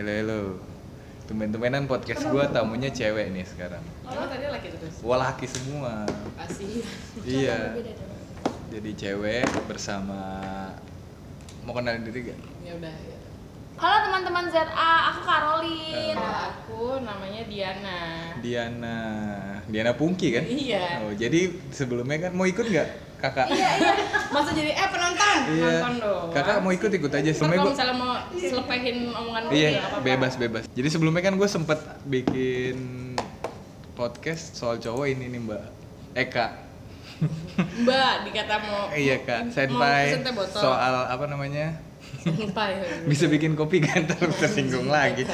Hello, hello. Tumben-tumbenan podcast gua tamunya cewek nih sekarang. Oh, tadi laki terus. Wah laki semua. Pasti. Iya. Beda dong. Jadi cewek bersama mau kenalin diri gak? Ya udah ya. Halo teman-teman ZA, aku Karolin. Kalau aku namanya Diana. Diana, Diana Pungki kan? Iya. Oh, jadi sebelumnya kan mau ikut nggak kakak? Iya, iya. Masa jadi eh penonton? Iya. Nonton dong. Kakak mau ikut ikut aja. Sebelumnya kalau gua misalnya mau selepehin omongan gue Iya, ya apa-apa. bebas bebas. Jadi sebelumnya kan gue sempet bikin podcast soal cowok ini nih Mbak Eka. Mbak dikata mau iya kak, senpai soal apa namanya? senpai. Bisa bikin kopi kan terus tersinggung lagi.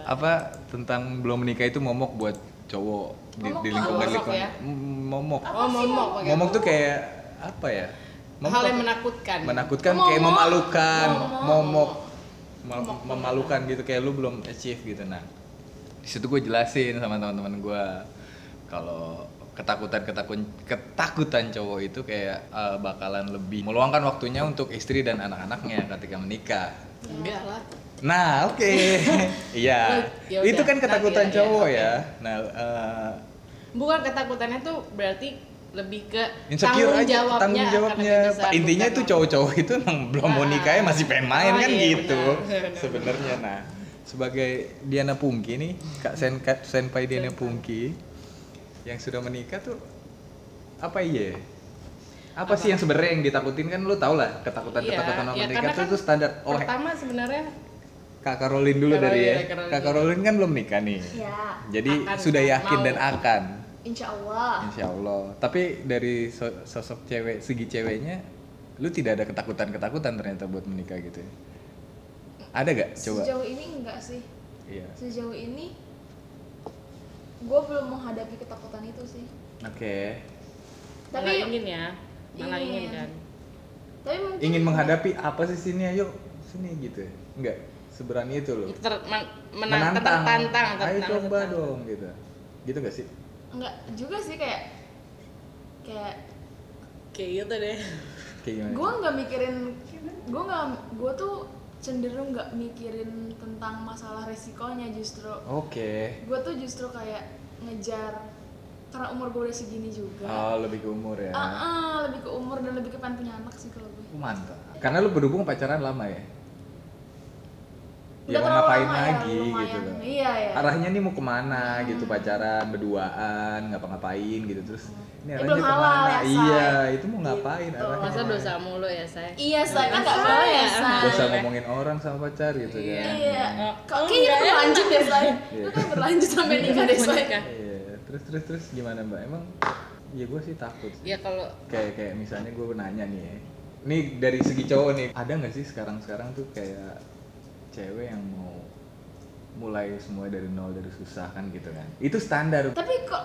apa tentang belum menikah itu momok buat cowok di, Momok di tuh lingkungan lingkungan Momok ya? Momok. Oh, momok. pakai Momok tuh kayak apa ya? Momok hal yang menakutkan. menakutkan Momok. kayak memalukan, Momok. momok, Mem- memalukan gitu kayak lu belum achieve gitu nah. Di situ gue jelasin sama teman-teman gue kalau ketakutan ketakutan ketakutan cowok itu kayak eh, bakalan lebih meluangkan waktunya untuk istri dan anak-anaknya ketika menikah. Enggak lah. Nah, oke. Iya. Ya itu kan ketakutan lah ya, cowok oke. ya. Nah, eh, Bukan ketakutannya tuh berarti lebih ke insecure tanggung aja jawabnya tanggung jawabnya. besar, intinya itu cowok-cowok itu emang belum mau Ah. nikah ya masih pengen main Oh, kan iya, gitu. benar. sebenarnya nah sebagai Diana Pungki nih kak sen Kak senpai Diana Pungki yang sudah menikah tuh apa iya? Apa, sih yang sebenarnya yang ditakutin? Kan lu tau lah ketakutan ketakutan Iya, orang iya, tuh kan itu standar. Oh Pertama sebenarnya kak Karolin dulu dari ya. Karolin, Karolin. kak Karolin kan belum nikah nih. Ya, jadi Akan, sudah yakin mau. dan akan insya Allah. Insya Allah. Tapi dari so- sosok cewek, segi ceweknya, lu tidak ada ketakutan-ketakutan ternyata buat menikah gitu ya? Ada gak? Coba. Sejauh ini enggak sih. Iya. Sejauh ini gue belum menghadapi ketakutan itu sih. Oke. malah Tapi ingin ya, malah ingin, Ingin. kan. tapi mungkin Ingin menghadapi apa sih sini ayo sini gitu ya? Enggak. Seberani itu loh. Ter, men, menang, tertantang, Ayo coba dong gitu. Gitu gak sih? Enggak juga sih kayak kayak Kayak gitu deh. Gue nggak mikirin gue nggak gue tuh cenderung nggak mikirin tentang masalah resikonya justru Oke. gue tuh justru kayak ngejar karena umur gue udah segini juga Oh, lebih ke umur ya. Ah, ah, lebih ke umur dan lebih ke pengen punya anak sih kalau gue Mantap. Karena lu berhubung pacaran lama ya? Ya Udah mau ngapain lama ya, lagi lumayan. gitu loh. Iya, iya. Arahnya nih mau ke mana gitu pacaran, berduaan, ngapa-ngapain gitu terus. Ini Ini arahnya belum halal ke mana? ya, Say. Iya, itu mau ngapain Gitu. arahnya? Masa dosa mulu ya, saya. iya say kan nggak boleh ya say usah ngomongin orang sama pacar gitu kan. Iya. iya Oh, kok oh, kayaknya enggak berlanjut deh say Iya. itu kan berlanjut sampai nikah deh say Menikah. Iya, terus terus terus gimana Mbak? Emang ya gue sih takut. sih. Ya kalau Kayak kayak misalnya gue nanya nih ya. Nih dari segi cowok nih, ada nggak sih sekarang-sekarang tuh kayak cewek yang mau mulai semua dari nol dari susah kan gitu kan? Itu standar. tapi kok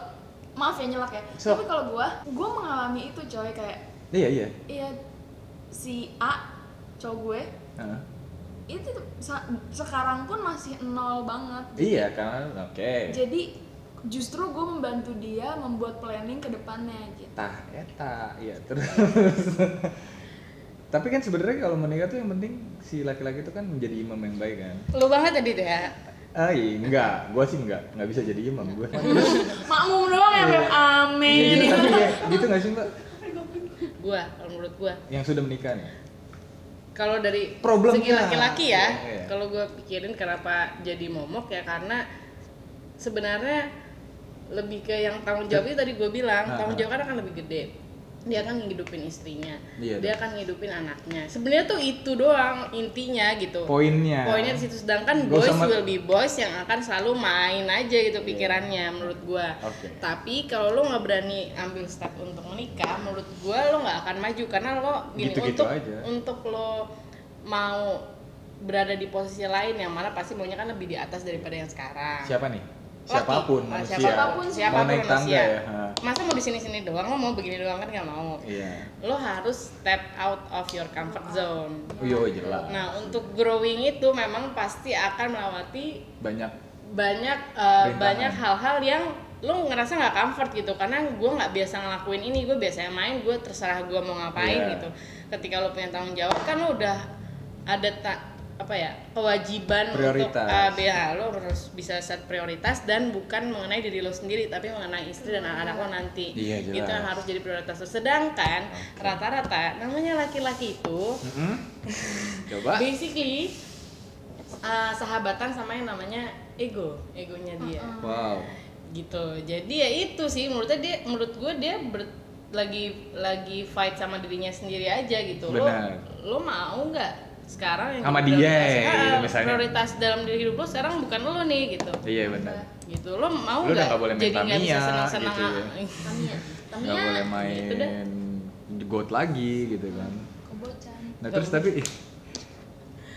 maaf ya nyelak ya So- tapi kalau gue gue mengalami itu coy kayak Iya iya. iya si A cowok gue Heeh. itu sekarang pun masih nol banget Iya kan, oke. jadi justru gue membantu dia membuat planning ke depannya gitu Tah, eta, iya terus. Tapi kan sebenarnya kalau menikah tuh yang penting si laki-laki itu kan menjadi imam yang baik kan. lu banget tadi tuh ya. Ah iya, enggak, gua sih enggak, enggak bisa jadi imam gua. makmum doang ya Beb Iya amin gitu tapi ya, gitu nggak sih mbak? Gua, kalau menurut gua. Yang sudah menikah nih? Kalau dari Problemnya. segi laki-laki ya, Iya. kalau gua pikirin kenapa jadi momok ya karena sebenarnya lebih ke yang tanggung jawab itu tadi gue bilang Ah, tanggung ah. jawab kan akan lebih gede dia akan ngidupin istrinya. Iya, dia akan ngidupin anaknya. Sebenarnya tuh itu doang intinya gitu. Poinnya. poinnya di situ. Sedangkan Gak boys usah ma- will be boys yang akan selalu main aja gitu pikirannya menurut gua. Oke. tapi kalau lo nggak berani ambil step untuk menikah menurut gua lo nggak akan maju. Karena lo gini Gitu-gitu untuk aja. untuk lo mau berada di posisi lain yang mana pasti maunya kan lebih di atas daripada yang sekarang. Siapa nih? Laki. Siapa pun Ah, manusia. siapa pun, mau siapa pun naik tangga manusia. ya. ha. masa mau di sini sini doang lo mau begini doang kan nggak mau Iya. lo harus step out of your comfort zone Oh iya jelas. nah untuk growing itu memang pasti akan melewati Banyak banyak uh, Rintangan. banyak hal-hal yang lo ngerasa nggak comfort gitu karena gue nggak biasa ngelakuin ini gue biasanya main gue terserah gue mau ngapain Iya. gitu ketika lo punya tanggung jawab kan lo udah ada ta- apa ya kewajiban Prioritas. untuk uh, ya, lo harus bisa set prioritas dan bukan mengenai diri lo sendiri tapi mengenai istri dan anak-anak lo nanti Iya, jelas. itu yang harus jadi prioritas lo sedangkan rata-rata namanya laki-laki itu Mm-mm. Coba. basically uh, sahabatan sama yang namanya ego egonya dia Wow. gitu jadi ya itu sih menurutnya dia menurut gue dia ber- lagi lagi fight sama dirinya sendiri aja gitu Benar. lo lo mau nggak sekarang yang Sama dia, prioritas- gitu ah, misalnya. prioritas dalam diri hidup lo sekarang bukan lo nih gitu Iya benar. gitu lo mau nggak main jadi nggak bisa Tamiya, senang-senang gitu ya. Nggak boleh gitu dah. main goat lagi gitu kan. Kobocan Nah terus tapi ih,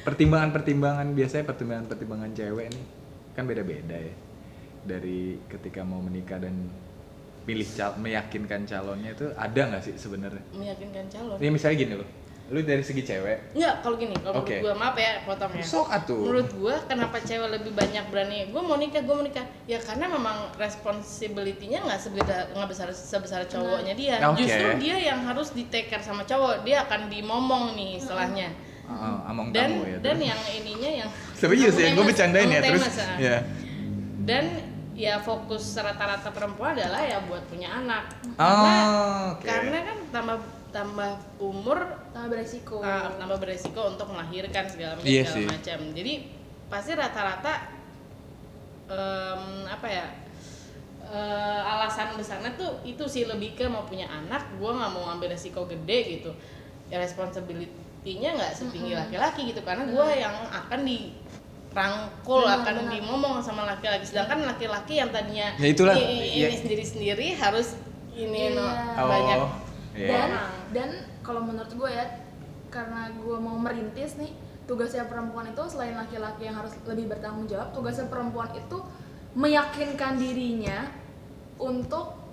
pertimbangan-pertimbangan biasanya pertimbangan-pertimbangan cewek nih kan beda-beda ya dari ketika mau menikah dan pilih cal meyakinkan calonnya itu ada nggak sih sebenarnya? meyakinkan calon Ini misalnya gini loh, lu dari segi cewek, Enggak, kalau gini, kalau menurut gue maaf ya potongnya. sok atuh. Menurut gue kenapa cewek lebih banyak berani? Gue mau nikah, gue mau nikah. Ya karena memang responsibility-nya nggak sebesar nggak besar sebesar cowoknya dia. Oke. Justru dia yang harus di take care sama cowok. Dia akan dimomong nih setelahnya. Heeh, among Dan kamu ya. dan terus. yang ininya yang serius ya, gue bercandain ya terus. ah. Ya. dan ya fokus rata-rata perempuan adalah ya buat punya anak. Oh, oke. Karena kan tambah tambah umur tambah beresiko uh, tambah beresiko untuk melahirkan segala macam Iya segala sih. macam jadi pasti rata-rata em, apa ya eh, alasan besarnya tuh itu sih lebih ke mau punya anak gue nggak mau ambil resiko gede gitu ya responsibility-nya nggak setinggi laki-laki gitu karena gue yang akan dirangkul Benar, akan benar. dimomong sama laki-laki sedangkan laki-laki yang tadinya Ya itulah, i- ya. ini sendiri-sendiri harus ini no, Iya. banyak Iya. dan dan kalau menurut gue ya karena gue mau merintis nih tugasnya perempuan itu selain laki-laki yang harus lebih bertanggung jawab tugasnya perempuan itu meyakinkan dirinya untuk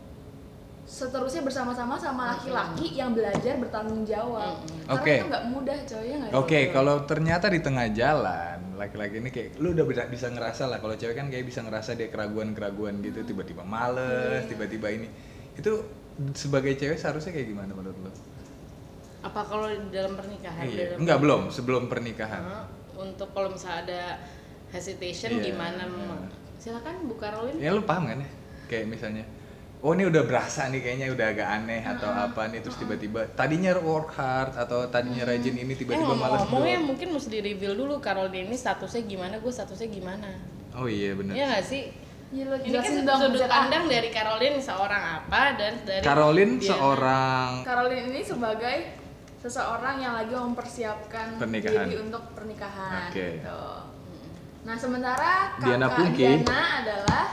seterusnya bersama-sama sama laki-laki yang belajar bertanggung jawab Mm-mm. karena Oke. itu nggak mudah coy ya? Oke, kalau ternyata di tengah jalan laki-laki ini kayak lu udah bisa, ngerasa lah kalau cewek kan kayak bisa ngerasa dia keraguan-keraguan gitu tiba-tiba males, Iya. tiba-tiba ini. Itu sebagai cewek seharusnya kayak gimana menurut lu? apa kalau di dalam pernikahan Iya. dalam Enggak belum, sebelum pernikahan. Hah? untuk kalau misalnya ada hesitation Iya. gimana Mem? silakan Bu Karolin Ya lu paham kan ya? Kayak misalnya Oh ini udah berasa nih kayaknya udah agak aneh atau apa nih terus tiba-tiba tadinya work hard atau tadinya rajin ini eh tiba-tiba malas ngomong-ngomongnya doang. mungkin mesti di reveal dulu Karolin ini statusnya gimana gue statusnya gimana Oh iya benar. Iya nggak sih Ini kan dong sudut pandang dari Karolin seorang apa dan dari Caroline Diana. seorang Caroline ini sebagai seseorang yang lagi mempersiapkan Pernikahan. diri untuk pernikahan. Oke. gitu. Nah sementara Diana kakak Pungki. Diana adalah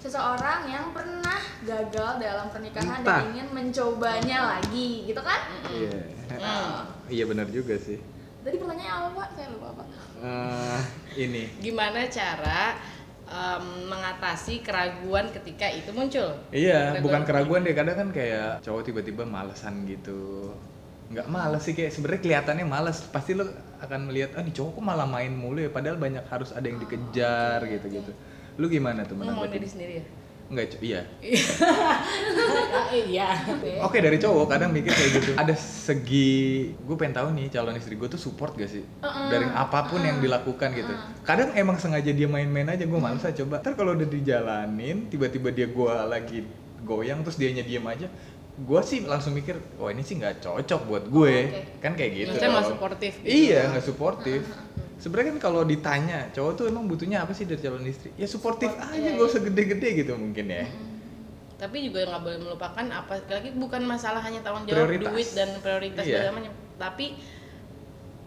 seseorang yang pernah gagal dalam pernikahan Entah. dan ingin mencobanya lagi, gitu kan? Iya. Hmm. Iya benar juga sih. Tadi pertanyaannya apa pak? Saya lupa pak. Eh, ini gimana cara em, mengatasi keraguan ketika itu muncul Iya, Keraguan. bukan keraguan deh. Kadang kan kayak cowok tiba-tiba malesan gitu. Nggak males sih kayak sebenarnya kelihatannya males. Pasti lo akan melihat, ah nih cowok kok malah main mulu ya. Padahal banyak harus ada yang dikejar gitu-gitu. Lu gimana tuh ngomong menanggapi? diri sendiri ya Enggak, Co- iya. Ah, iya Oke dari cowok kadang mikir kayak gitu. Ada segi, gue pengen tahu nih calon istri gue tuh support gak sih Uh-uh. dari apa pun yang dilakukan gitu. Kadang emang sengaja dia main-main aja gue males ah coba. Ntar kalau udah dijalanin, tiba-tiba dia gue lagi goyang terus dianya diem aja. Gue sih langsung mikir, wah ini sih nggak cocok buat gue, Oke. kan kayak gitu. Maksudnya nggak dong. suportif gitu. Iya nggak suportif. Sebenarnya kan kalau ditanya cowok tuh emang butuhnya apa sih dari calon istri? Ya suportif Support, aja, gak usah gede-gede gitu mungkin ya. tapi juga nggak boleh melupakan apa lagi bukan masalah hanya tanggung jawab Prioritas. duit dan prioritas Iya. macam tapi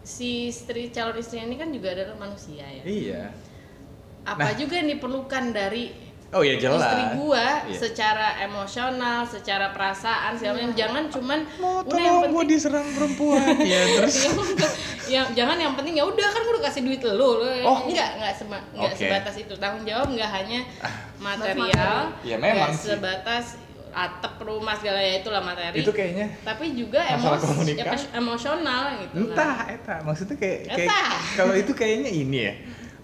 si istri calon istri ini kan juga adalah manusia ya Iya. apa Nah. juga yang diperlukan dari Oh ya jelas. istri gua Iya. secara emosional secara perasaan segala macam jangan cuman Mau udah yang penting diserang perempuan ya terus yang, jangan yang penting ya udah kan gua udah kasih duit lu, lu Oh. enggak enggak seba, enggak Oke. sebatas itu tanggung jawab enggak hanya material materi. Ya, memang sih. sebatas atap rumah segala ya itulah materi itu kayaknya tapi juga Masalah emos, komunikasi. emo- emosional gitu entah eta maksudnya kayak, kayak Entah. kalau itu kayaknya ini ya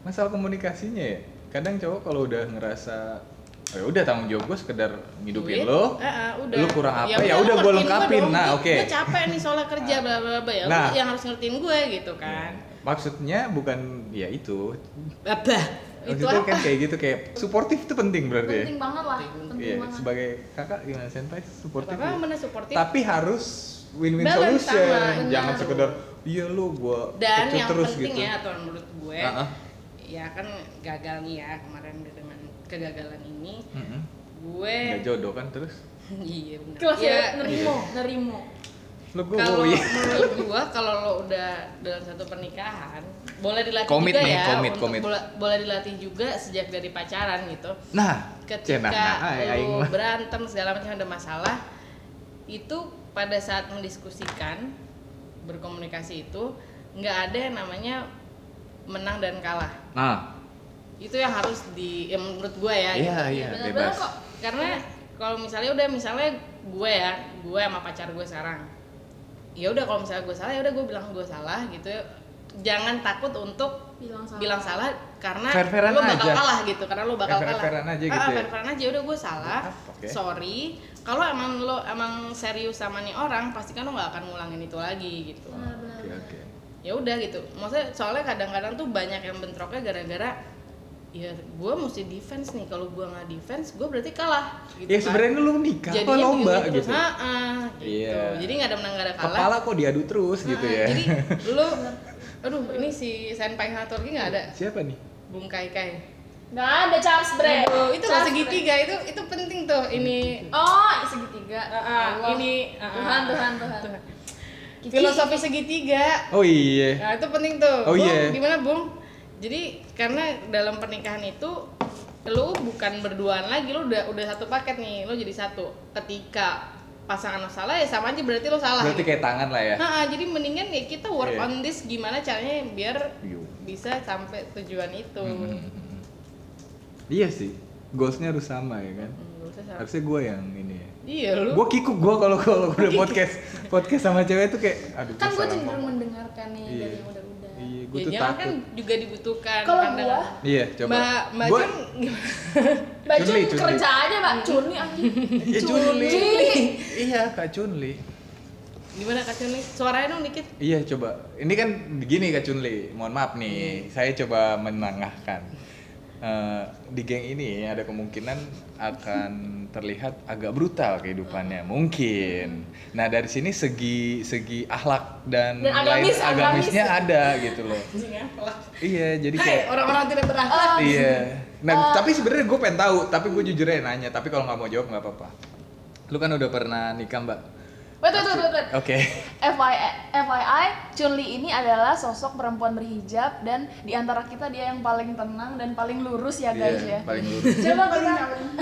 masalah komunikasinya ya kadang cowok kalau udah ngerasa "Oh, ya udah tanggung jawab gue sekedar ngidupin Duit, lo eh, eh, udah. lu kurang apa ya lu udah gue gua lengkapin dong. nah oke gua capek nih soalnya kerja bla bla bla ya Nah. yang harus ngertiin gue gitu kan maksudnya bukan ya itu Apa? itu, Itu apa? kan kayak gitu kayak suportif itu penting berarti penting banget lah penting ya iya banget sebagai kakak gimana senpai suportif Apa ya? mana suportif? tapi harus win-win solution sama, jangan benar. sekedar iya lu gua Dan yang terus penting gitu ya atau menurut gue, Ah, ah. Ya kan gagal nih ya kemarin dengan kegagalan ini, Mm-mm. gue nggak jodoh kan terus iya benar. kelas Ya, ya, nerimo nerimo lu gue kalau iya. menurut gua kalau lo udah dalam satu pernikahan boleh dilatih Komit juga nih, ya komit, untuk komit. Boleh, boleh dilatih juga sejak dari pacaran gitu nah ketika cenah, nah, aing lo mah. berantem segala macam ada masalah itu pada saat mendiskusikan berkomunikasi itu nggak ada yang namanya menang dan kalah. Nah. Itu yang harus di ya menurut gua ya iya gitu. iya bebas. kok. Karena kalau misalnya udah misalnya gue ya gue sama pacar gue sekarang. Ya udah kalau misalnya gue salah ya udah gue bilang gue salah gitu. Jangan takut untuk bilang salah. bilang salah karena Fair-fairan lo bakal aja. kalah gitu karena lo bakal Eh, kalah. Fair-fairan aja Ah, gitu ya? fair-fairan aja udah gue salah. Oke. sorry. Kalau emang lo emang serius sama nih orang pasti kan lo nggak akan ngulangin itu lagi gitu. Oke oke ya udah gitu maksudnya soalnya kadang-kadang tuh banyak yang bentroknya gara-gara ya gue mesti defense nih kalau gue nggak defense gue berarti kalah gitu ya kan. sebenarnya lu nikah apa Jadinya lomba begini gitu terus, "Ha-ah," gitu. Iya. Jadi nggak ada menang nggak ada kalah. kepala kok diadu terus gitu Ha-ha, ya Jadi lu, aduh ini si Senpai Hattori nggak ada, siapa nih Bung Kai Kai. nggak ada Charles Bre Aduh, itu Charles segitiga itu itu penting tuh ini. Oh segitiga Ah, Allah. ini ah, Tuhan Tuhan Tuhan Tuhan. Filosofi segitiga. oh iya Nah itu penting tuh. Oh, Bung, iya. Gimana Bung? Jadi karena dalam pernikahan itu lu bukan berduaan lagi, lu udah udah satu paket nih, lu jadi satu. Ketika pasangan lo salah ya sama aja berarti lo salah. berarti gitu. kayak tangan lah ya Nah, jadi mendingan ya kita work Iya. on this gimana caranya biar Yo. bisa sampai tujuan itu. Hmm. iya sih goalsnya harus sama ya kan Hmm, harusnya gue yang ini ya Iya lu. gue kikuk gue kalau kalau udah podcast podcast sama cewek tuh kayak aduh kan gue salah cenderung ngomong. mendengarkan nih Iya. dari yang udah-udah iya gue ya tuh jangan takut kan juga dibutuhkan Kalau pandangan. gua, iya coba Mbak Mbak Gua-? Mbak Chunli, Jun Chunli. kerja aja mbak Chunli anjing iya Chunli Chunli. iya kak Chunli Gimana Kak Chun nih? Suaranya dong dikit. Iya coba. Ini kan begini Kak Chunli. Mohon maaf nih, saya coba menengahkan. Eh, di geng ini ada kemungkinan akan terlihat agak brutal kehidupannya, mungkin. Nah dari sini segi segi akhlak dan, Dan lain agamis, agamisnya agamis. ada gitu loh. Iya, jadi kayak orang-orang tidak berakhlak. iya. Nah Eh. tapi sebenarnya gue pengen tahu, tapi gue jujur aja nanya. Tapi kalau nggak mau jawab nggak apa-apa. Lu kan udah pernah nikah mbak? Wait, wait, wait, wait, wait. Oke. FYI, FYI, Chunli ini adalah sosok perempuan berhijab dan di antara kita dia yang paling tenang dan paling lurus ya guys Iya, ya. paling lurus. Coba kita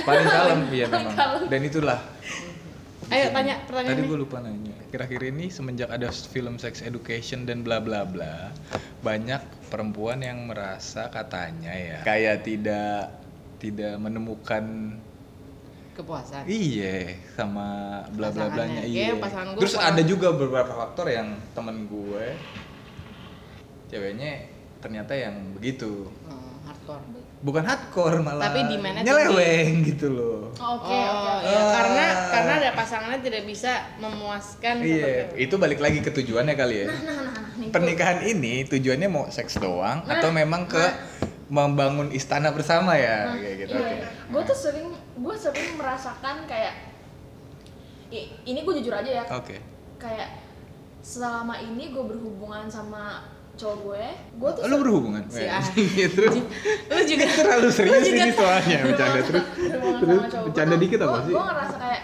paling kalem Paling memang kalem. dan itulah Ayo tanya tadi pertanyaannya. gue lupa nanya akhir-akhir ini semenjak ada film sex education dan bla bla bla banyak perempuan yang merasa katanya ya kayak tidak tidak menemukan Kepuasan. iya sama bla bla blanya iya pasangan gue terus ada juga beberapa faktor yang temen gue ceweknya ternyata yang begitu Hmm, hardcore. bukan hardcore malah Tapi demand-nya nyeleweng gitu loh Oke, oh, oke, oke. iya. Ah. karena karena ada pasangannya tidak bisa memuaskan Iya, seperti itu balik lagi ke tujuannya kali ya. Nah, nah, nah, nah, nih, Pernikahan ini tujuannya mau seks doang atau memang ke membangun istana bersama ya, Nah, kayak gitu. iya, Oke. gue tuh sering gue sering merasakan kayak ini gue jujur aja ya Oke. kayak selama ini gue berhubungan sama cowok gue gue tuh Lu berhubungan? Si Weh, Ah. gitu. lu juga Terlalu serius juga ini soalnya bercanda terus. Terus bercanda dikit apa sih? gue ngerasa kayak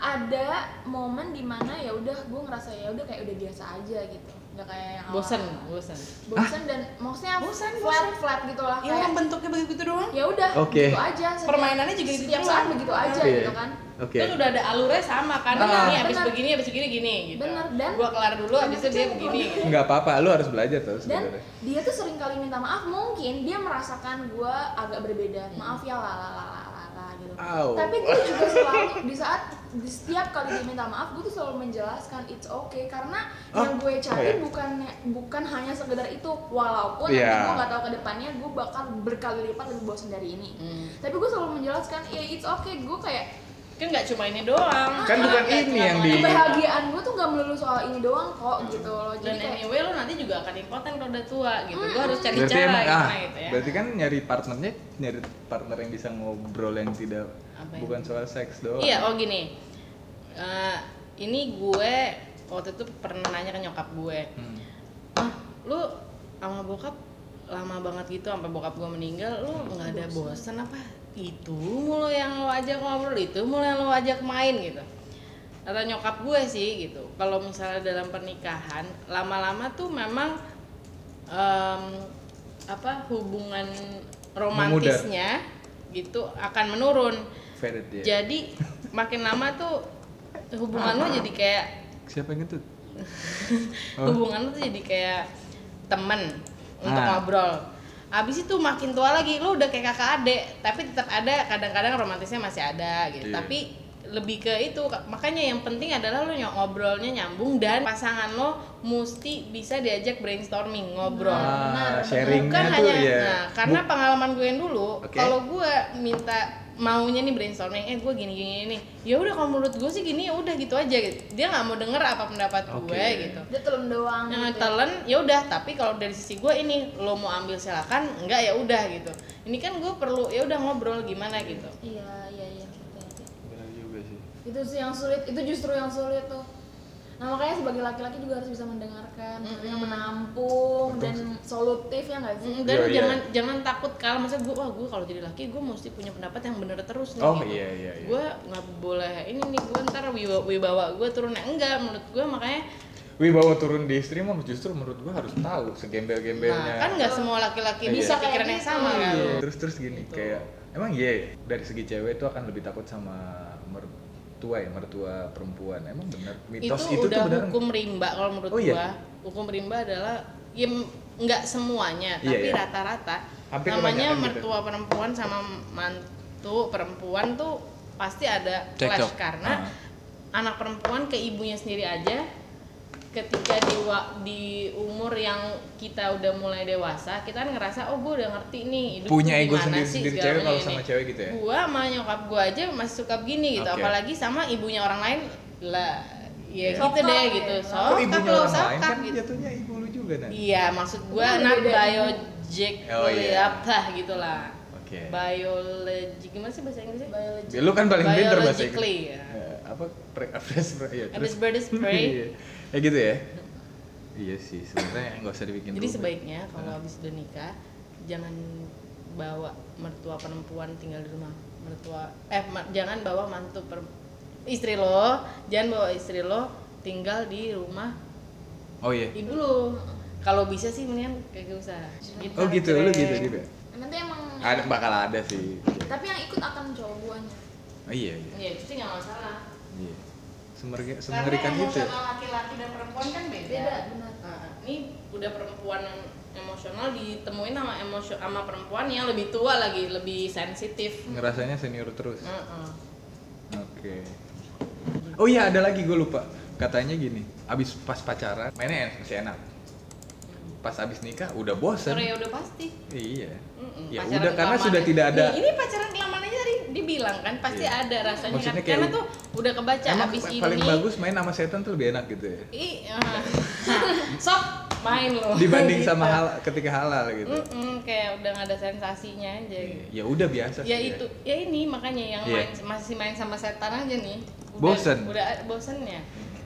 ada momen di mana ya udah gue ngerasa ya udah kayak udah biasa aja gitu nggak kayak yang bosan bosan bosan dan maksudnya Bosan, flat bosan. flat gitu lah ya kayak bentuknya begitu doang ya udah Oke. gitu aja setiap- Permainannya juga gitu setiap saat begitu aja Iya. gitu kan Oke. kan udah ada alurnya sama kan Ah. ini habis Bener. begini habis begini gini gitu Bener, dan- gua kelar dulu habis itu dia begini gitu. Nggak apa-apa, lu harus belajar terus dan sebenarnya. dia tuh sering kali minta maaf mungkin dia merasakan gue agak berbeda maaf ya lah lah lah lah lah gitu Au. tapi gue juga selalu di saat di setiap kali dia minta maaf gue tuh selalu menjelaskan it's okay karena Oh, yang gue oh cari ya. bukan bukan hanya sekedar itu walaupun nanti gue nggak tahu ke depannya gue bakal berkali lipat lebih bosan dari ini Hmm. tapi gue selalu menjelaskan ya it's okay gue kayak kan nggak cuma ini doang. Kan bukan Nggak ini yang di- kebahagiaan gue tuh gak melulu soal ini doang kok gitu loh. Dan jadi kayak anyway lo nanti juga akan impoten kalau udah tua gitu. Gue harus cari berarti cara emang ah gitu ya. berarti kan nyari partnernya nyari partner yang bisa ngobrol yang tidak Apa yang- bukan soal seks doang. Iya, oh gini. Eh, ini gue waktu itu pernah nanya ke nyokap gue. Hmm. Ah, lu sama bokap lama banget gitu sampai bokap gue meninggal, lu nggak ada bosan apa? Itu mulu yang lo ajak ngobrol, itu mulu yang lo ajak main gitu. Kata nyokap gue sih gitu. Kalau misalnya dalam pernikahan, lama-lama tuh memang em, apa hubungan romantisnya gitu akan menurun. Faded ya Jadi makin lama tuh hubungan lo jadi kayak siapa yang ngentut Oh. hubungan lo tuh jadi kayak temen untuk Ah. ngobrol. Abis itu makin tua lagi, lo udah kayak kakak adik, tapi tetap ada kadang-kadang romantisnya masih ada gitu. Iya. Tapi lebih ke itu makanya yang penting adalah lo ny- ngobrolnya nyambung dan pasangan lo mesti bisa diajak brainstorming ngobrol ah Benar, sharingnya bukan tuh hanya ya nah karena pengalaman gue yang dulu Oke. kalau gue minta maunya nih brainstorming eh gue gini gini nih ya udah kalau menurut gue sih gini ya udah gitu aja gitu. Dia nggak mau denger apa pendapat Oke. gue gitu. Dia telem doang yang gitu. talent ya udah tapi kalau dari sisi gue ini lo mau ambil silakan. Enggak ya udah gitu. Ini kan gue perlu ya udah ngobrol gimana gitu. Iya iya iya ngerti. Benar juga sih. Itu sih yang sulit itu justru yang sulit tuh nah makanya sebagai laki-laki juga harus bisa mendengarkan yang menampung dan solutif ya nggak sih Mm, dan Iya, iya. jangan jangan takut kalah masa gue wah gue kalau jadi laki gue mesti punya pendapat yang bener terus nih Oh, gitu. iya, iya, iya. gue nggak boleh ini nih gue ntar wibawa, wibawa gue turun Ya, enggak menurut gue makanya Wibawa turun di istri mah justru menurut gua harus tahu segembel-gembelnya nah kan nggak semua laki-laki Iya. bisa Kayak pikiran yang gitu. sama kan Iya. terus terus gini Gitu. kayak emang iya dari segi cewek itu akan lebih takut sama mertua ya mertua perempuan emang benar mitos itu, itu, udah tuh benar hukum rimba kalau menurut Oh, iya? gua hukum rimba adalah ya nggak semuanya Iya, tapi iya. rata-rata Hampir namanya kebanyakan gitu. mertua perempuan sama mantu perempuan tuh pasti ada Cekcok. clash karena Ah. anak perempuan ke ibunya sendiri aja ketika di di umur yang kita udah mulai dewasa kita kan ngerasa oh gue udah ngerti nih hidup Punya ego gimana sendiri- sih, sendiri cewek kalau sama cewek gitu ya? gua sama nyokap gua aja masih suka begini gitu Oke. apalagi sama ibunya orang lain lah ya Sokap gitu deh ya. gitu Oh, kok sokap ibunya orang lain kan gitu jatuhnya ibu lu juga nah iya maksud gua Itu anak beda-beda. biologik Oh, iya. apa gitu lah oke biologi gimana sih bahasa Inggrisnya biologi lu kan paling pintar bahasa Inggris ya. Apa pre apres pre ya Abis bird is prey. Iya. ya gitu ya iya sih sebenarnya nggak usah dibikin jadi rumit. sebaiknya kalau Ah. habis udah nikah jangan bawa mertua perempuan tinggal di rumah mertua eh ma- jangan bawa mantu per, istri lo jangan bawa istri lo tinggal di rumah oh iya ibu lo kalau bisa sih mendingan kayak gak usah gitu, oh gitu lu gitu Cek. juga nanti emang ada bakal ada sih tapi yang ikut akan cowok guanya oh, iya iya Iya, itu sih nggak masalah. Iya Semerga, Karena semengerikan gitu ya? emosional laki-laki dan perempuan kan beda. beda benar Nah, ini udah perempuan yang emosional ditemuin sama emosio sama perempuan yang lebih tua lagi, lebih sensitif. ngerasanya senior terus Heeh. oke oh iya ada lagi gue lupa katanya gini abis pas pacaran mainnya enak- masih enak pas abis nikah udah bosen Korea udah pasti. iya Mm-mm, ya pacaran udah karena sudah tidak ada Nih, ini pacaran dibilang kan pasti Iya. ada rasanya Maksudnya kan. kayak karena tuh udah kebaca emang abis pa- ini. paling bagus main sama setan tuh lebih enak gitu ya Ih, ah. sok main loh. dibanding Gitu. sama hal ketika halal gitu Mm-mm, kayak udah gak ada sensasinya aja gitu. ya udah biasa ya sih itu ya ini makanya yang Iya. main masih main sama setan aja nih udah, Bosen. udah bosennya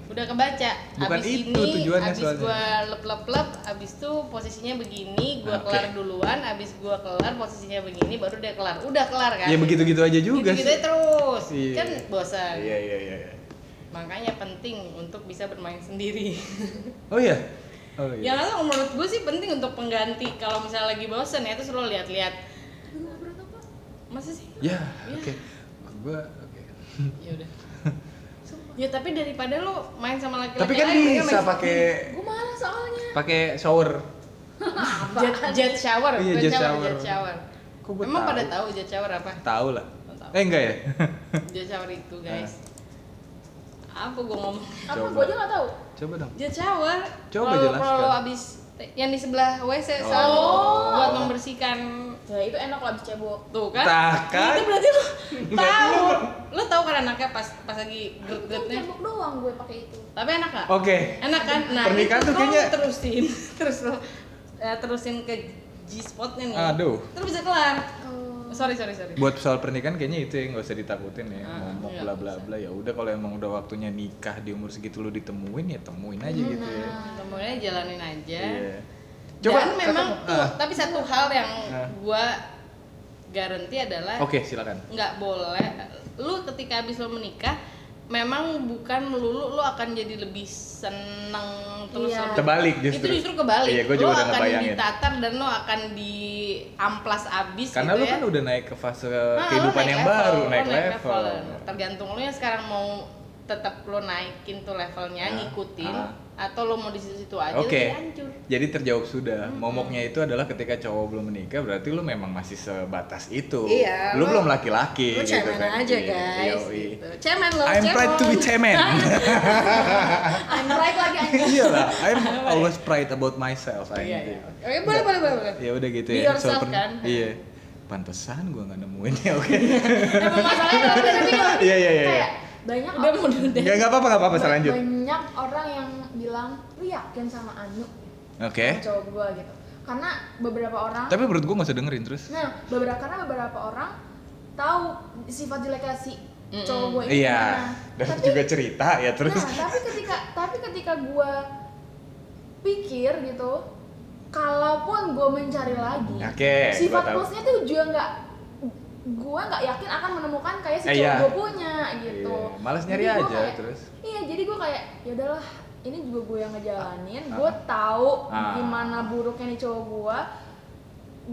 udah kebaca. Bukan abis itu ini tujuannya abis soalnya. gua lep lep lep abis itu posisinya begini gua Nah, oke. kelar duluan abis gua kelar posisinya begini baru dia kelar. Udah kelar kan? Ya begitu gitu aja juga gitu sih. terus. Iya. kan bosan. Iya iya iya iya. makanya penting untuk bisa bermain sendiri. Oh iya? Oh ya iya kalau menurut gue sih penting untuk pengganti. Kalau misalnya lagi bosan ya terus lo lihat-lihat. Masa sih? Ya Iya. oke. Gua oke. Ya udah ya tapi daripada lo main sama laki-laki tapi kan lain, bisa pakai gue malas soalnya. pakai shower. Jet, jet shower Iya, jet shower, shower. jet shower. Kok gua emang tahu? pada tahu jet shower apa? Tahu lah. Eh enggak ya? Jet shower itu guys. Apa gue ngomong? Apa gue aja nggak tahu. Coba dong. Jet shower. Coba kalau jelaskan. kalau lo abis yang di sebelah WC Oh. selalu buat membersihkan ya itu enak lah abis cebok tuh kan kan? itu berarti lu tahu lu- lu tahu kan anaknya pas pas lagi kan geret-geretnya cebok doang gue pakai itu tapi enak gak? Oke. enak kan nah Pernikahan itu tuh lo kayaknya- terusin terus lo eh, terusin ke G spotnya nih Aduh. terus bisa kelar oh. sorry sorry sorry Buat soal pernikahan kayaknya itu yang nggak usah ditakutin ya. Ah, Ngomong iya, bla bla bla ya udah kalau emang udah waktunya nikah di umur segitu lu ditemuin ya temuin aja gitu ya. kemudian jalanin aja Iya. dan memang tuh ah. tapi satu hal yang Ah. gua garanti adalah Oke, silakan. nggak boleh lu ketika habis lo menikah memang bukan melulu lu akan jadi lebih seneng terus Iya. lebih- Kebalik itu justru. justru kebalik Iya, gua juga lo udah akan ngebayangin. ditatar dan lo akan diamplas abis Karena gitu lu ya kan udah naik ke fase Nah, lo kehidupan naik yang level, baru, lo naik, level. tergantung lo yang sekarang mau tetap lo naikin tuh levelnya Ah, ngikutin ah. Atau lo mau di situ-situ aja Oke. jadi hancur Jadi terjawab sudah. Momoknya itu adalah ketika cowok belum menikah berarti lu memang masih sebatas itu. Iya, Lu lu- belum laki-laki lo gitu cemen kan. aja Iya, guys yoi. gitu. cemen lo I'm proud to be cemen. I'm right lagi anjing Iyalah, I'm always proud about myself. Iya, iya. Oke, boleh, boleh, boleh, boleh. Ya udah gitu Be ya. yourself, pen- kan? Iya. Pantesan gua nggak nemuin ya, oke. emang masalahnya tapi Iya, iya, iya. kayak banyak Udah mau enggak apa-apa, enggak apa-apa, lanjut. banyak orang yang bilang lu yakin sama Anu Oke. sama cowok gua gitu karena beberapa orang Tapi menurut gua nggak usah dengerin terus. nah beberapa karena beberapa orang tahu sifat jeleknya si Mm-mm. cowok gua ini Iya. gimana. Dan tapi juga cerita ya terus. nah tapi ketika tapi ketika gua pikir gitu kalaupun gua mencari lagi Oke, sifat plusnya tuh juga nggak gua nggak yakin akan menemukan kayak si Eh, cowok iya. gua punya gitu Iya, Males nyari Jadi aja kayak- terus. Iya, jadi gue kayak ya udahlah, ini juga gue yang ngejalanin. Ah. Gue tahu Ah. gimana buruknya nih cowok gue.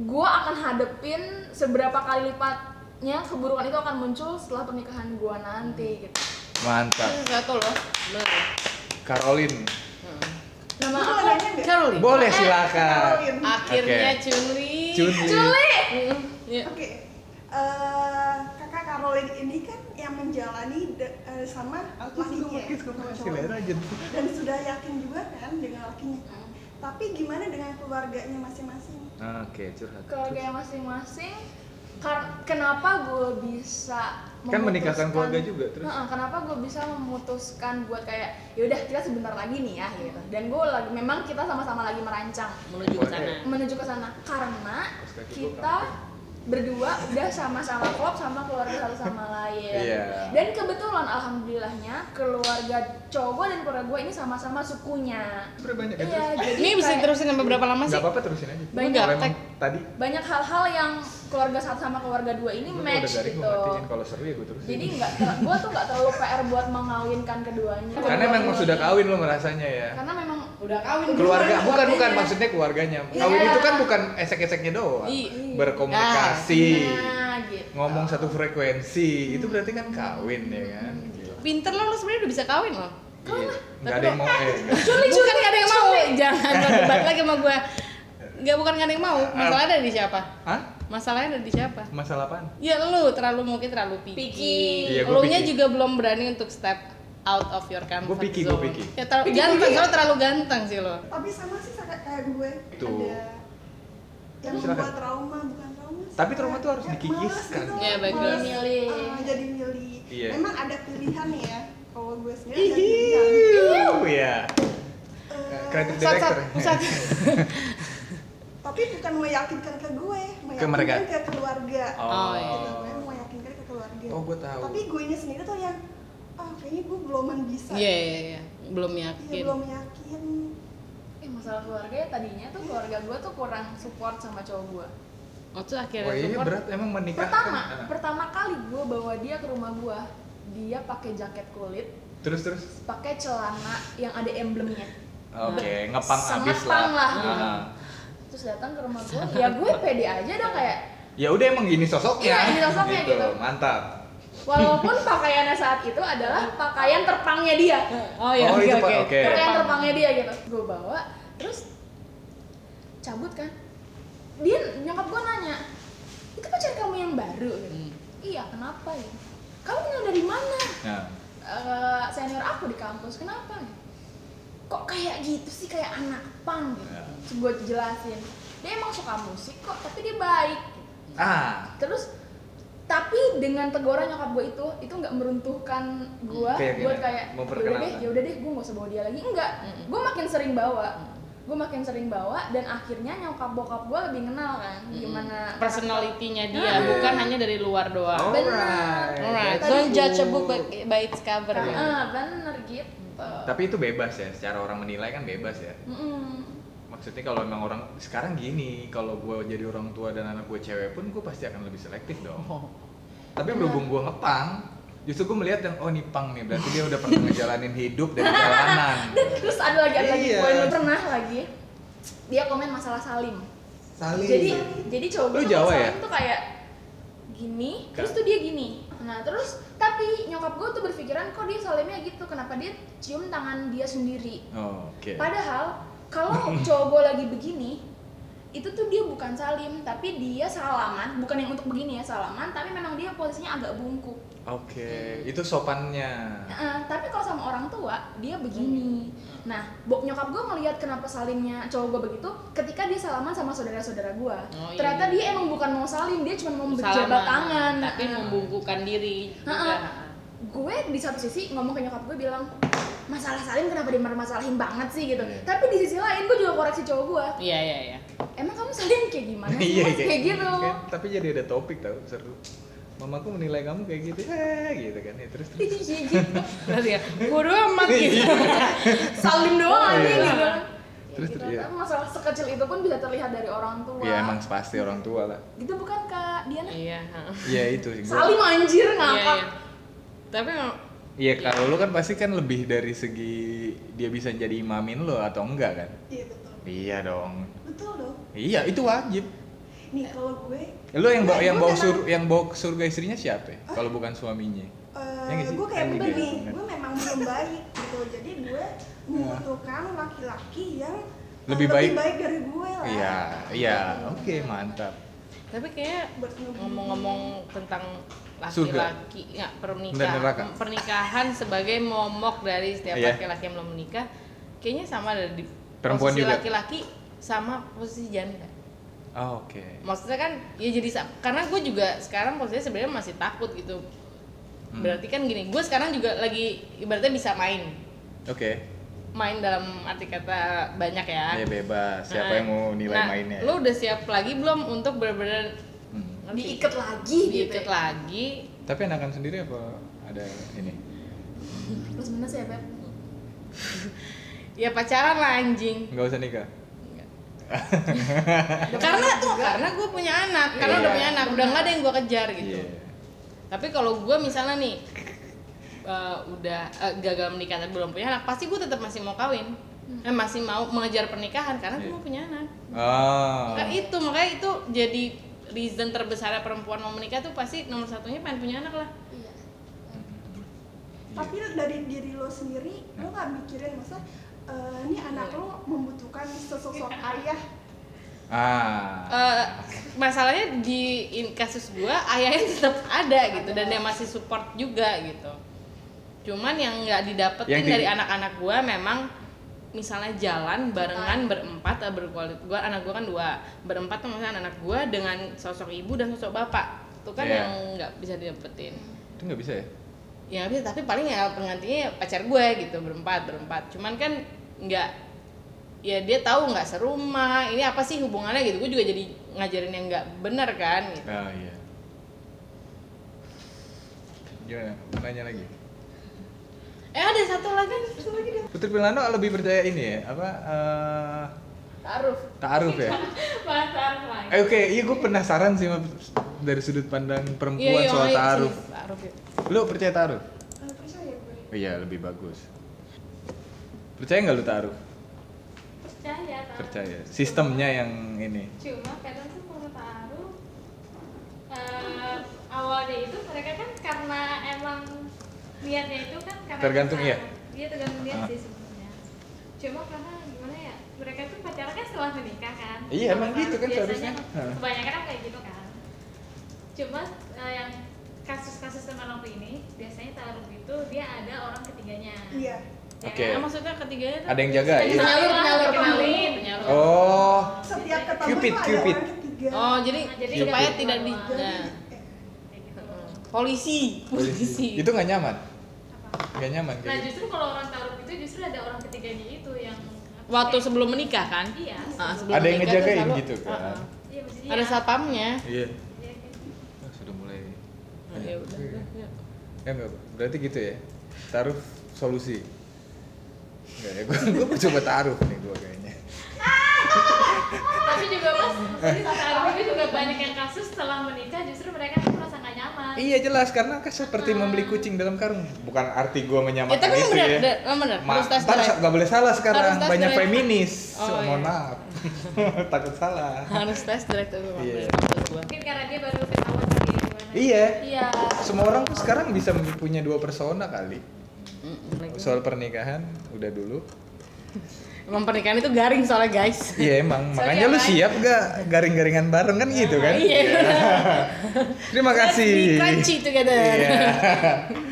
Gue akan hadepin seberapa kali lipatnya keburukan itu akan muncul setelah pernikahan gue nanti gitu. Mantap. Ini satu loh bener ya? Caroline. Hmm. Nama aku? Caroline Boleh Eh, silakan. Caroline. akhirnya Oke. Chunli Chunli. Culi. Mm, iya. Oke, eh, kakak Caroline ini kan yang menjalani de- eh, sama lakinya dan sudah yakin juga kan dengan lakinya. Tapi gimana dengan keluarganya masing-masing? Oke, curhat. Keluarga masing-masing. Kar- kenapa gue bisa Kan menikahkan keluarga juga, terus? Heeh, kenapa gue bisa memutuskan buat kayak ya udah kita sebentar lagi nih ya gitu. Dan gue lagi memang kita sama-sama lagi merancang menuju ke sana menuju ke sana karena kita berdua udah sama-sama klop sama keluarga satu sama lain. Iya. Dan kebetulan alhamdulillahnya keluarga cowok gue dan keluarga gue ini sama-sama sukunya. Banyak ya Iya, terus. jadi ini bisa terusin sampai berapa lama sih Enggak apa-apa terusin aja. Banyak. Tadi banyak hal-hal yang keluarga satu sama keluarga dua ini gua match garing gitu. matiin kalau seru ya gua terusin. Jadi nggak, gue tuh nggak terlalu PR buat mengawinkan keduanya. karena memang sudah kawin lo merasanya ya. Karena memang udah kawin Keluarga duluan bukan bukan keluarganya. maksudnya keluarganya. Iya. Kawin itu kan bukan esek-eseknya doang. Iya. Berkomunikasi, nah gitu. ngomong satu frekuensi, itu berarti kan kawin ya kan. Gila. pinter lo lo sebenarnya udah bisa kawin lo Iya. Nggak ada yang mau eh. nggak. bukan gak ada yang mau jangan lo debat lagi sama gue Gak bukan gak ada yang mau masalahnya ada di siapa Hah? masalahnya ada di siapa Masalah apaan? ya lu terlalu mungkin terlalu picky, Picky. Iya, lu nya juga belum berani untuk step out of your comfort Gua picky, zone gua picky. ya terlalu ganteng lo terlalu ganteng sih lo Tapi sama sih kayak kayak gue Tuh. ada yang Silakan. membuat trauma bukan trauma. sih, Tapi trauma tuh harus kayak dikikiskan. gitu, Iya, bagus. males, Milih. ah, jadi milih. Iya. Memang ada pilihan ya. Kalau gue sendiri ada pilihan. Oh iya. Eh, Kreatif Sat, director. sat, sat. tapi bukan meyakinkan ke gue, meyakinkan mereka? ke keluarga. Oh, iya. Gitu, gue meyakinkan ke keluarga. Oh, gue tahu. Tapi gue nya sendiri tuh yang ah kayaknya gue belum bisa. iya iya iya belum Iya, yakin belum yakin. Eh, masalah keluarga ya tadinya tuh keluarga gue tuh kurang support sama cowok gue. oh tuh akhirnya Wah, ini support. berat emang menikah. Pertama, kan? pertama kali gue bawa dia ke rumah gue, dia pakai jaket kulit, Terus terus. pakai celana yang ada emblemnya. Oke, ngepang Sangat abis pang lah. Ah. Terus datang ke rumah gue, ya gue pede aja dong kayak Ya udah emang gini sosoknya. Iya, ini sosoknya gitu. Mantap. Walaupun pakaiannya saat itu adalah pakaian terpangnya dia. oh iya Oh, oke Pak, oke oke. Pakaian terpangnya dia gitu. Gue bawa, terus cabut kan. Dia nyokap gue nanya, itu pacar kamu yang baru? Gitu. Hmm. Iya, kenapa ya? Kamu kenal dari mana? Nah, Eh, senior aku di kampus, kenapa? kok kayak gitu sih kayak anak pang gitu Ya. Terus gue jelasin dia emang suka musik kok tapi dia baik ah terus tapi dengan teguran nyokap gue itu itu nggak meruntuhkan gue buat kayak mau "Yaudah perkenalan." deh ya udah deh gue nggak usah bawa dia lagi enggak Mm-mm. gue makin sering bawa gue makin sering bawa dan akhirnya nyokap bokap gue lebih kenal kan gimana personalitinya dia Ah. bukan hanya dari luar doang Alright. Alright, don't judge a book by, by its cover ya. Ah, bener gitu Tapi itu bebas ya, secara orang menilai kan bebas ya. Mm-mm. Maksudnya kalau emang orang sekarang gini, kalau gue jadi orang tua dan anak gue cewek pun gue pasti akan lebih selektif dong. Tapi berhubung gue ngepang, justru gue melihat yang oh nih pang nih, berarti dia udah pernah ngejalanin hidup dari jalanan. terus ada lagi ada lagi Iya. poin lu pernah lagi dia komen masalah salim Saling. jadi jadi cowok Lu gue Jawa ya? salim tuh kayak gini terus tuh dia gini nah terus tapi nyokap gue tuh berpikiran kok dia salimnya gitu kenapa dia cium tangan dia sendiri Oh, Oke. padahal kalau cowok gue lagi begini itu tuh dia bukan salim tapi dia salaman bukan yang untuk begini ya salaman tapi memang dia posisinya agak bungkuk Oke, itu sopannya. Eh, tapi kalau sama orang tua dia begini. Nah, bo nyokap gue ngelihat kenapa salimnya cowok gue begitu ketika dia salaman sama saudara-saudara gue. Oh, iya, Ternyata iya. dia emang bukan mau salim, dia cuma mau berjabat tangan. tapi Nah, membungkukkan diri juga. Ha-ha. gue di satu sisi ngomong ke nyokap gue bilang masalah salim kenapa dimasalahin banget sih gitu. Iya. Tapi di sisi lain gue juga koreksi cowok gue. Iya iya iya. Emang kamu salim kayak gimana sih? Iya Mas? kayak gitu. kayak- Tapi jadi ada topik tau seru. Mamaku menilai kamu kayak gitu, eh gitu kan ya terus terus. Iya gitu. Berarti ya, bodo amat gitu. Salim doang aja Iya. gitu. Terus, gitu. iya. Tapi masalah sekecil itu pun bisa terlihat dari orang tua. Ya emang pasti orang tua lah. gitu bukan kak Diana Iya. Iya itu sih. gua- salim anjir Iya ngakak iya. Tapi Iya kalau lu kan pasti kan lebih dari segi dia bisa jadi imamin lo atau enggak kan? Iya betul. Iya dong. Betul dong. Iya itu wajib. Nih kalau gue Lu yang bawa gue- yang bawa sur yang bawa ke surga istrinya siapa? ya? Kalau bukan suaminya. Eh, Ya gue kayak begini, gitu, gue memang belum baik gitu. Jadi gue membutuhkan laki-laki yang eh, Lebih baik. dari gue lah. Iya, iya. Oke, mantap. Tapi kayak ngomong-ngomong tentang laki-laki nggak pernikahan pernikahan sebagai momok dari setiap Iya. laki-laki yang belum menikah kayaknya sama ada di Perempuan posisi juga. laki-laki sama posisi janda Oh, Oke. maksudnya kan ya jadi karena gue juga sekarang posisinya sebenarnya masih takut gitu Hmm. berarti kan gini gue sekarang juga lagi ibaratnya bisa main Oke. Main dalam arti kata banyak ya Ya bebas. Siapa Nah, yang mau nilai nah, mainnya? lu udah siap lagi belum untuk bener-bener Hmm. diikat lagi gitu diikat ya. lagi Tapi enakan sendiri apa ada ini? terus mana sih ya Beb? ya pacaran lah anjing Enggak usah nikah. karena tuh karena gue punya anak karena Iya. udah punya anak udah nggak ada yang gue kejar gitu Iya. tapi kalau gue misalnya nih eh, udah eh, gagal menikah tapi belum punya anak pasti gue tetap masih mau kawin eh, masih mau mengejar pernikahan karena gue Iya. mau punya anak Oh. Kan itu makanya itu jadi reason terbesar perempuan mau menikah tuh pasti nomor satunya pengen punya anak lah Iya. Tapi dari diri lo sendiri, lo nggak mikirin masa eh, ini anak lo membutuhkan sesosok ayah. Ah. Eh, masalahnya di in- kasus gua ayahnya tetap ada gitu dan dia masih support juga gitu cuman yang nggak didapetin Yang di- dari anak-anak gua memang misalnya jalan barengan berempat atau berkualitas gua anak gua kan dua berempat tuh maksudnya anak gua dengan sosok ibu dan sosok bapak itu kan Iya. yang nggak bisa didapetin Itu nggak bisa ya? ya nggak bisa tapi paling ya penggantinya ya pacar gue gitu berempat berempat cuman kan nggak ya dia tahu nggak serumah ini apa sih hubungannya gitu gue juga jadi ngajarin yang nggak benar kan gitu. Ah iya. Gimana? Mau Nanya lagi. Eh ada satu lagi satu lagi deh Putri Pilano lebih percaya ini ya? Apa? eh taruh Ta'aruf ya? pacar lagi Eh, Oke, iya gue penasaran sih Mas, dari sudut pandang perempuan soal ayo, ta'aruf. sini, ta'aruf ya. Lu percaya ta'aruf? Percaya gue. Oh, iya, lebih bagus. Percaya nggak lu ta'aruf? percaya taruh. Percaya. Sistemnya yang ini. cuma kadang tuh kalau taruh eh, awalnya itu mereka kan karena emang niatnya itu kan karena Tergantung, pacaran. iya. dia tergantung niat Ah. sih sebenarnya cuma karena gimana ya mereka tuh pacaran kan setelah menikah kan Iya, emang gitu kan biasanya seharusnya. Hah. kebanyakan kan kayak gitu kan cuma eh, yang kasus-kasus teman aku ini biasanya taruh itu dia ada orang ketiganya Iya. Oke. Nah, maksudnya ketiganya tuh Ada yang jagain. Penyalur, penyalur, kenalin, penyalur. Oh, Setiap ketemu Cupid, tuh ada Cupid. orang ketiga. Oh, jadi, Nah, jadi supaya ada tidak di nah, Kayak gitu. polisi, polisi. itu nggak nyaman. Nggak nyaman Nah kayak gitu. justru kalau orang taruh itu justru ada orang ketiganya itu yang Waktu sih? sebelum menikah kan? Iya. Ah, sebelum Ada yang ngejagain selalu- gitu kan. Ah, ah. Iya. Ada satpamnya. Iya. Oh, sudah mulai. Oh, ya udah. udah, ya. Ya berarti gitu ya. Taruh solusi. Enggak ya, gua, gua coba taruh nih gua kayaknya. Tapi juga mas, taruh itu juga banyak yang kasus setelah menikah justru mereka merasa nyaman. Iya jelas karena kan seperti membeli kucing dalam karung. Bukan arti gua Ya menyamakan tapi itu benar, ya. benar, oh, benar. Ma- Harus tes ntar drive. nggak boleh salah sekarang Harus banyak drive. feminis. Oh, So, mohon iya. maaf. Takut salah. Harus tes memang Iya. menurut gua. Mungkin karena dia baru ketahuan lagi gimana. Iya. Iya. Semua orang tuh sekarang bisa punya dua persona kali. Soal pernikahan udah dulu. Emang pernikahan itu garing soalnya guys. Iya emang, Sorry makanya ya, lu siap gak garing-garingan bareng kan gitu kan? Iya. Terima be kasih. crunchy together. Iya.